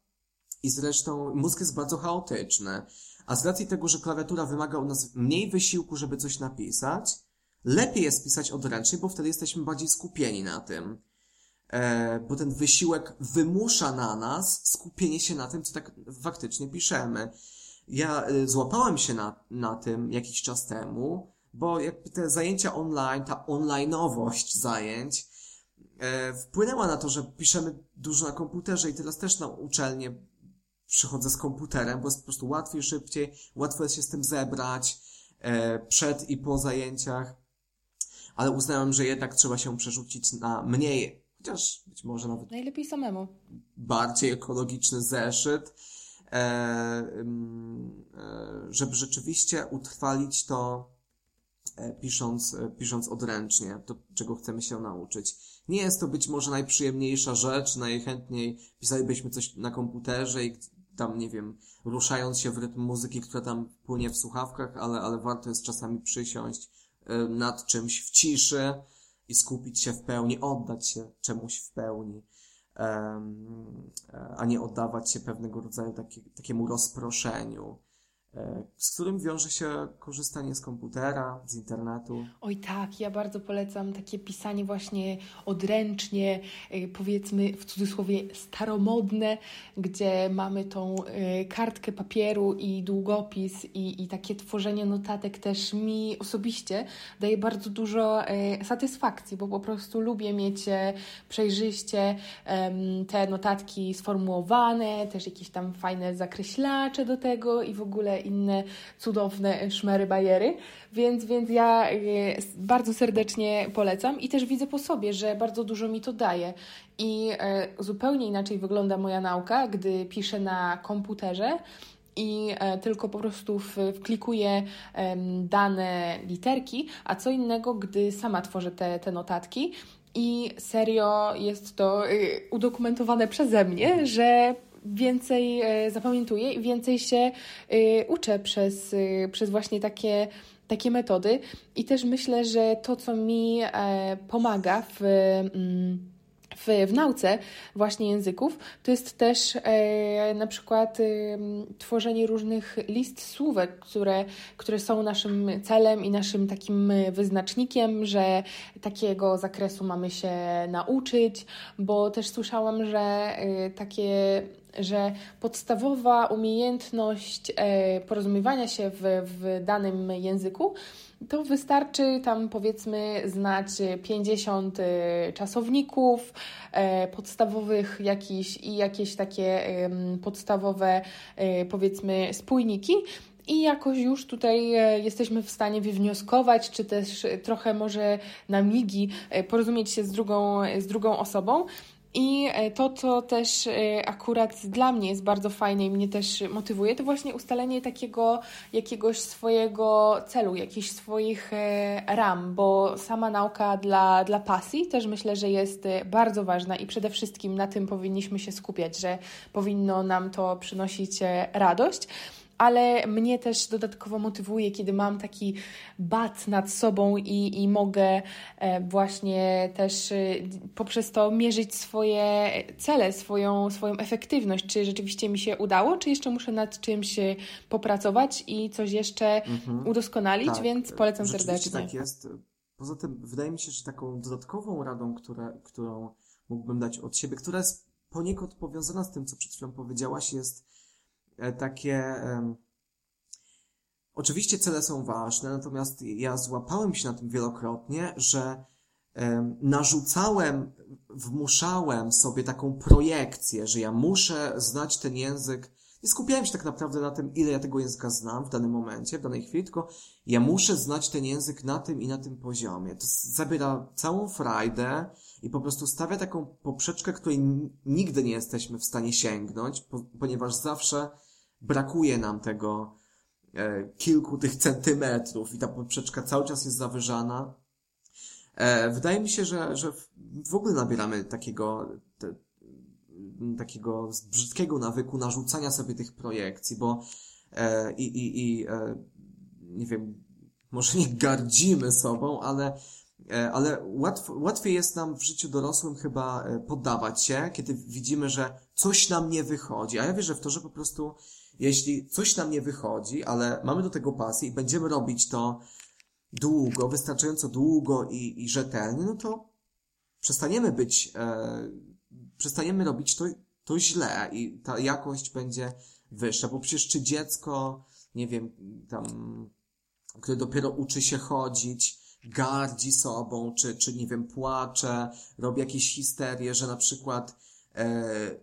I zresztą mózg jest bardzo chaotyczny. A z racji tego, że klawiatura wymaga u nas mniej wysiłku, żeby coś napisać, lepiej jest pisać odręcznie, bo wtedy jesteśmy bardziej skupieni na tym. E, bo ten wysiłek wymusza na nas skupienie się na tym, co tak faktycznie piszemy. Ja e, złapałem się na, na tym jakiś czas temu, bo jakby te zajęcia online, ta onlineowość zajęć, e, wpłynęła na to, że piszemy dużo na komputerze i teraz też na uczelnię przychodzę z komputerem, bo jest po prostu łatwiej, szybciej, łatwo jest się z tym zebrać przed i po zajęciach, ale uznałem, że jednak trzeba się przerzucić na mniej chociaż być może nawet Najlepiej samemu. bardziej ekologiczny zeszyt, e, mm, e, żeby rzeczywiście utrwalić to e, pisząc, pisząc odręcznie, to czego chcemy się nauczyć. Nie jest to być może najprzyjemniejsza rzecz, najchętniej pisalibyśmy coś na komputerze i tam, nie wiem, ruszając się w rytm muzyki, która tam płynie w słuchawkach, ale, ale warto jest czasami przysiąść nad czymś w ciszy i skupić się w pełni, oddać się czemuś w pełni, e, a nie oddawać się pewnego rodzaju taki, takiemu rozproszeniu, z którym wiąże się korzystanie z komputera, z internetu. Oj tak, ja bardzo polecam takie pisanie właśnie odręcznie, y, powiedzmy w cudzysłowie staromodne, gdzie mamy tą y, kartkę papieru i długopis i, i takie tworzenie notatek też mi osobiście daje bardzo dużo y, satysfakcji, bo po prostu lubię mieć e, przejrzyście te notatki sformułowane, też jakieś tam fajne zakreślacze do tego i w ogóle inne cudowne szmery bajery, więc, więc ja e, bardzo serdecznie polecam i też widzę po sobie, że bardzo dużo mi to daje. I e, zupełnie inaczej wygląda moja nauka, gdy piszę na komputerze i e, tylko po prostu wklikuję dane literki, a co innego, gdy sama tworzę te, te notatki. I serio jest to y, udokumentowane przeze mnie, że więcej e, zapamiętuję i więcej się y, uczę przez, y, przez właśnie takie, takie metody. I też myślę, że to, co mi e, pomaga w. mm, w, w nauce właśnie języków, to jest też e, na przykład e, tworzenie różnych list słówek, które, które są naszym celem i naszym takim wyznacznikiem, że takiego zakresu mamy się nauczyć, bo też słyszałam, że e, takie że podstawowa umiejętność e, porozumiewania się w, w danym języku to wystarczy tam powiedzmy znać 50 e, czasowników e, podstawowych jakiś, i jakieś takie podstawowe powiedzmy spójniki. I jakoś już tutaj jesteśmy w stanie wywnioskować, czy też trochę może na migi porozumieć się z drugą, z drugą osobą. I e, to, co też e, akurat dla mnie jest bardzo fajne i mnie też motywuje, to właśnie ustalenie takiego jakiegoś swojego celu, jakichś swoich e, ram, bo sama nauka dla, dla pasji też myślę, że jest bardzo ważna i przede wszystkim na tym powinniśmy się skupiać, że powinno nam to przynosić radość ale mnie też dodatkowo motywuje, kiedy mam taki bat nad sobą i, i mogę e, właśnie też e, poprzez to mierzyć swoje cele, swoją, swoją efektywność, czy rzeczywiście mi się udało, czy jeszcze muszę nad czymś e, popracować i coś jeszcze udoskonalić, Tak, więc polecam serdecznie. tak jest. Poza tym wydaje mi się, że taką dodatkową radą, które, którą mógłbym dać od siebie, która jest poniekąd powiązana z tym, co przed chwilą powiedziałaś, jest takie... em, Oczywiście cele są ważne, natomiast ja złapałem się na tym wielokrotnie, że em, narzucałem, wmuszałem sobie taką projekcję, że ja muszę znać ten język. Nie skupiałem się tak naprawdę na tym, ile ja tego języka znam w danym momencie, w danej chwili, tylko ja muszę znać ten język na tym i na tym poziomie. To zabiera całą frajdę i po prostu stawia taką poprzeczkę, której nigdy nie jesteśmy w stanie sięgnąć, po, ponieważ zawsze brakuje nam tego, e, kilku tych centymetrów i ta poprzeczka cały czas jest zawyżana. E, wydaje mi się, że, że w- ogóle nabieramy takiego, te, takiego brzydkiego nawyku narzucania sobie tych projekcji, bo e, i, i, i e, nie wiem, może nie gardzimy sobą, ale, e, ale łatw, łatwiej jest nam w życiu dorosłym chyba e, poddawać się, kiedy widzimy, że coś nam nie wychodzi. A ja wierzę w to, że po prostu jeśli coś nam nie wychodzi, ale mamy do tego pasję i będziemy robić to długo, wystarczająco długo i, i rzetelnie, no to przestaniemy być, e, przestaniemy robić to, to źle i ta jakość będzie wyższa, bo przecież czy dziecko, nie wiem, tam, które dopiero uczy się chodzić, gardzi sobą, czy, czy nie wiem, płacze, robi jakieś histerie, że na przykład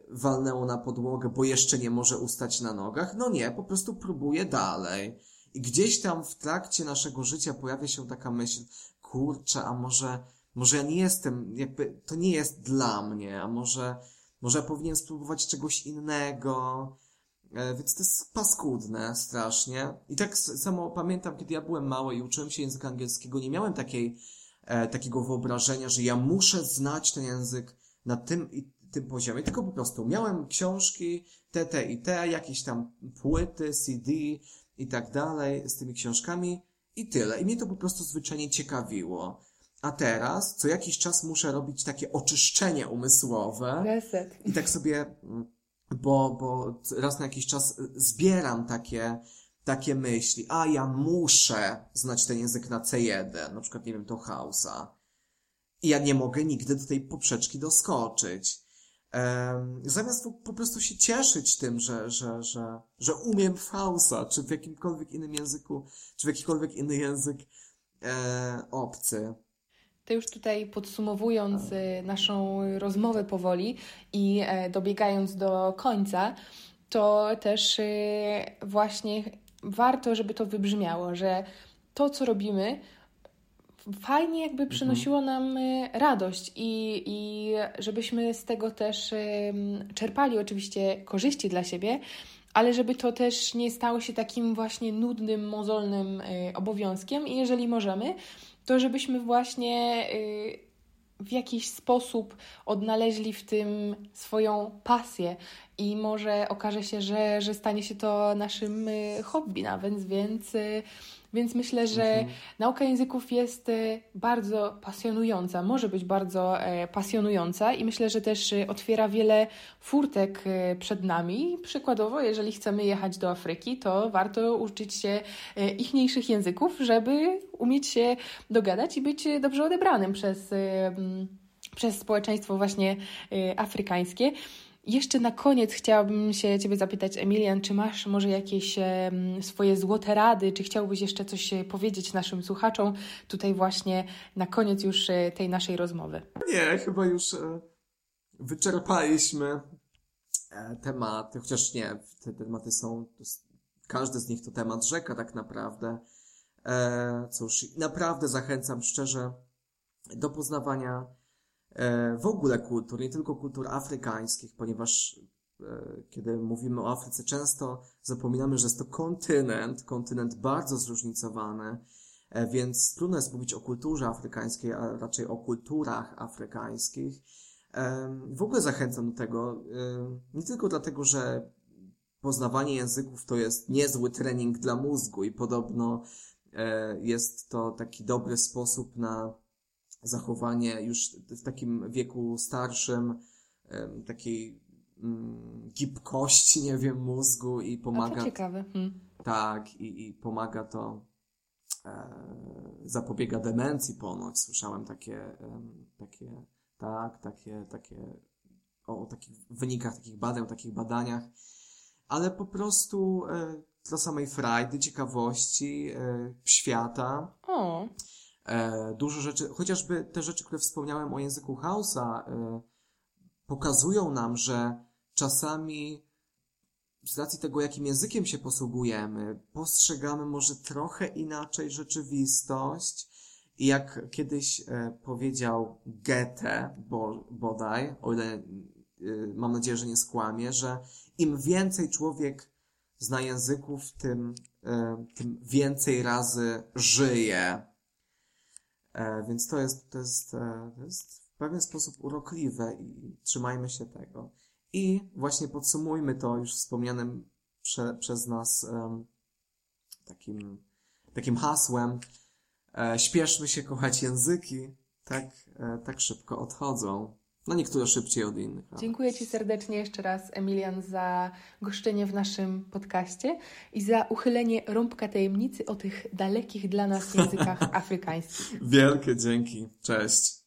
walnęło na podłogę, bo jeszcze nie może ustać na nogach. No nie, po prostu próbuje dalej. I gdzieś tam w trakcie naszego życia pojawia się taka myśl, kurczę, a może, może ja nie jestem, jakby, to nie jest dla mnie, a może, może ja powinien spróbować czegoś innego. E, więc to jest paskudne strasznie. I tak samo pamiętam, kiedy ja byłem mały i uczyłem się języka angielskiego, nie miałem takiej, e, takiego wyobrażenia, że ja muszę znać ten język na tym i tym poziomie, tylko po prostu miałem książki, te, te i te, jakieś tam płyty, CD i tak dalej z tymi książkami i tyle. I mnie to po prostu zwyczajnie ciekawiło. A teraz co jakiś czas muszę robić takie oczyszczenie umysłowe. Reset. I tak sobie, bo, bo raz na jakiś czas zbieram takie, takie myśli. A ja muszę znać ten język na C1, na przykład, nie wiem, to Hausa. I ja nie mogę nigdy do tej poprzeczki doskoczyć. Zamiast po prostu się cieszyć tym, że, że, że, że umiem Hausa, czy w jakimkolwiek innym języku, czy w jakikolwiek inny język e, obcy. To już tutaj podsumowując e, naszą rozmowę powoli i e, dobiegając do końca, to też e, właśnie warto, żeby to wybrzmiało, że to, co robimy, fajnie jakby mhm. przynosiło nam radość i, i żebyśmy z tego też czerpali oczywiście korzyści dla siebie, ale żeby to też nie stało się takim właśnie nudnym, mozolnym obowiązkiem i jeżeli możemy, to żebyśmy właśnie y, w jakiś sposób odnaleźli w tym swoją pasję i może okaże się, że, że stanie się to naszym y, hobby nawet, więc y, więc myślę, że mhm. nauka języków jest e, bardzo pasjonująca, może być bardzo e, pasjonująca i myślę, że też e, otwiera wiele furtek przed nami. Przykładowo, jeżeli chcemy jechać do Afryki, to warto uczyć się ichniejszych języków, żeby umieć się dogadać i być dobrze odebranym przez, przez społeczeństwo właśnie afrykańskie. Jeszcze na koniec chciałabym się Ciebie zapytać, Emilian, czy masz może jakieś swoje złote rady, czy chciałbyś jeszcze coś e, powiedzieć naszym słuchaczom tutaj właśnie na koniec już e, tej naszej rozmowy? Nie, chyba już e, wyczerpaliśmy tematy, chociaż nie, te tematy są, każdy z nich to temat rzeka tak naprawdę. Cóż, naprawdę zachęcam szczerze do poznawania w ogóle kultur, nie tylko kultur afrykańskich, ponieważ e, kiedy mówimy o Afryce, często zapominamy, że jest to kontynent, kontynent bardzo zróżnicowany, e, więc trudno jest mówić o kulturze afrykańskiej, a raczej o kulturach afrykańskich. W ogóle zachęcam do tego, nie tylko dlatego, że poznawanie języków to jest niezły trening dla mózgu i podobno jest to taki dobry sposób na zachowanie już w takim wieku starszym, takiej mm, gibkości, nie wiem, mózgu i pomaga. A to ciekawe. Hmm. Tak, i, i pomaga to, e, zapobiega demencji ponoć. Słyszałem takie, takie, tak, takie, takie, o, o takich wynikach takich badań, o takich badaniach, ale po prostu e, dla samej frajdy, ciekawości e, świata. O. E, dużo rzeczy, chociażby te rzeczy, które wspomniałem o języku Hausa, e, pokazują nam, że czasami z racji tego, jakim językiem się posługujemy, postrzegamy może trochę inaczej rzeczywistość. I jak kiedyś e, powiedział Goethe, bo, bodaj, o ile mam nadzieję, że nie skłamie, że im więcej człowiek zna języków, tym, tym więcej razy żyje. E, więc to jest, to jest, e, to jest w pewien sposób urokliwe i trzymajmy się tego. I właśnie podsumujmy to już wspomnianym prze, przez nas um, takim, takim hasłem. E, śpieszmy się kochać języki, tak, e, tak szybko odchodzą. No niektóre szybciej od innych. Ale... Dziękuję Ci serdecznie jeszcze raz, Emilian, za goszczenie w naszym podcaście i za uchylenie rąbka tajemnicy o tych dalekich dla nas językach afrykańskich. Wielkie dzięki. Cześć.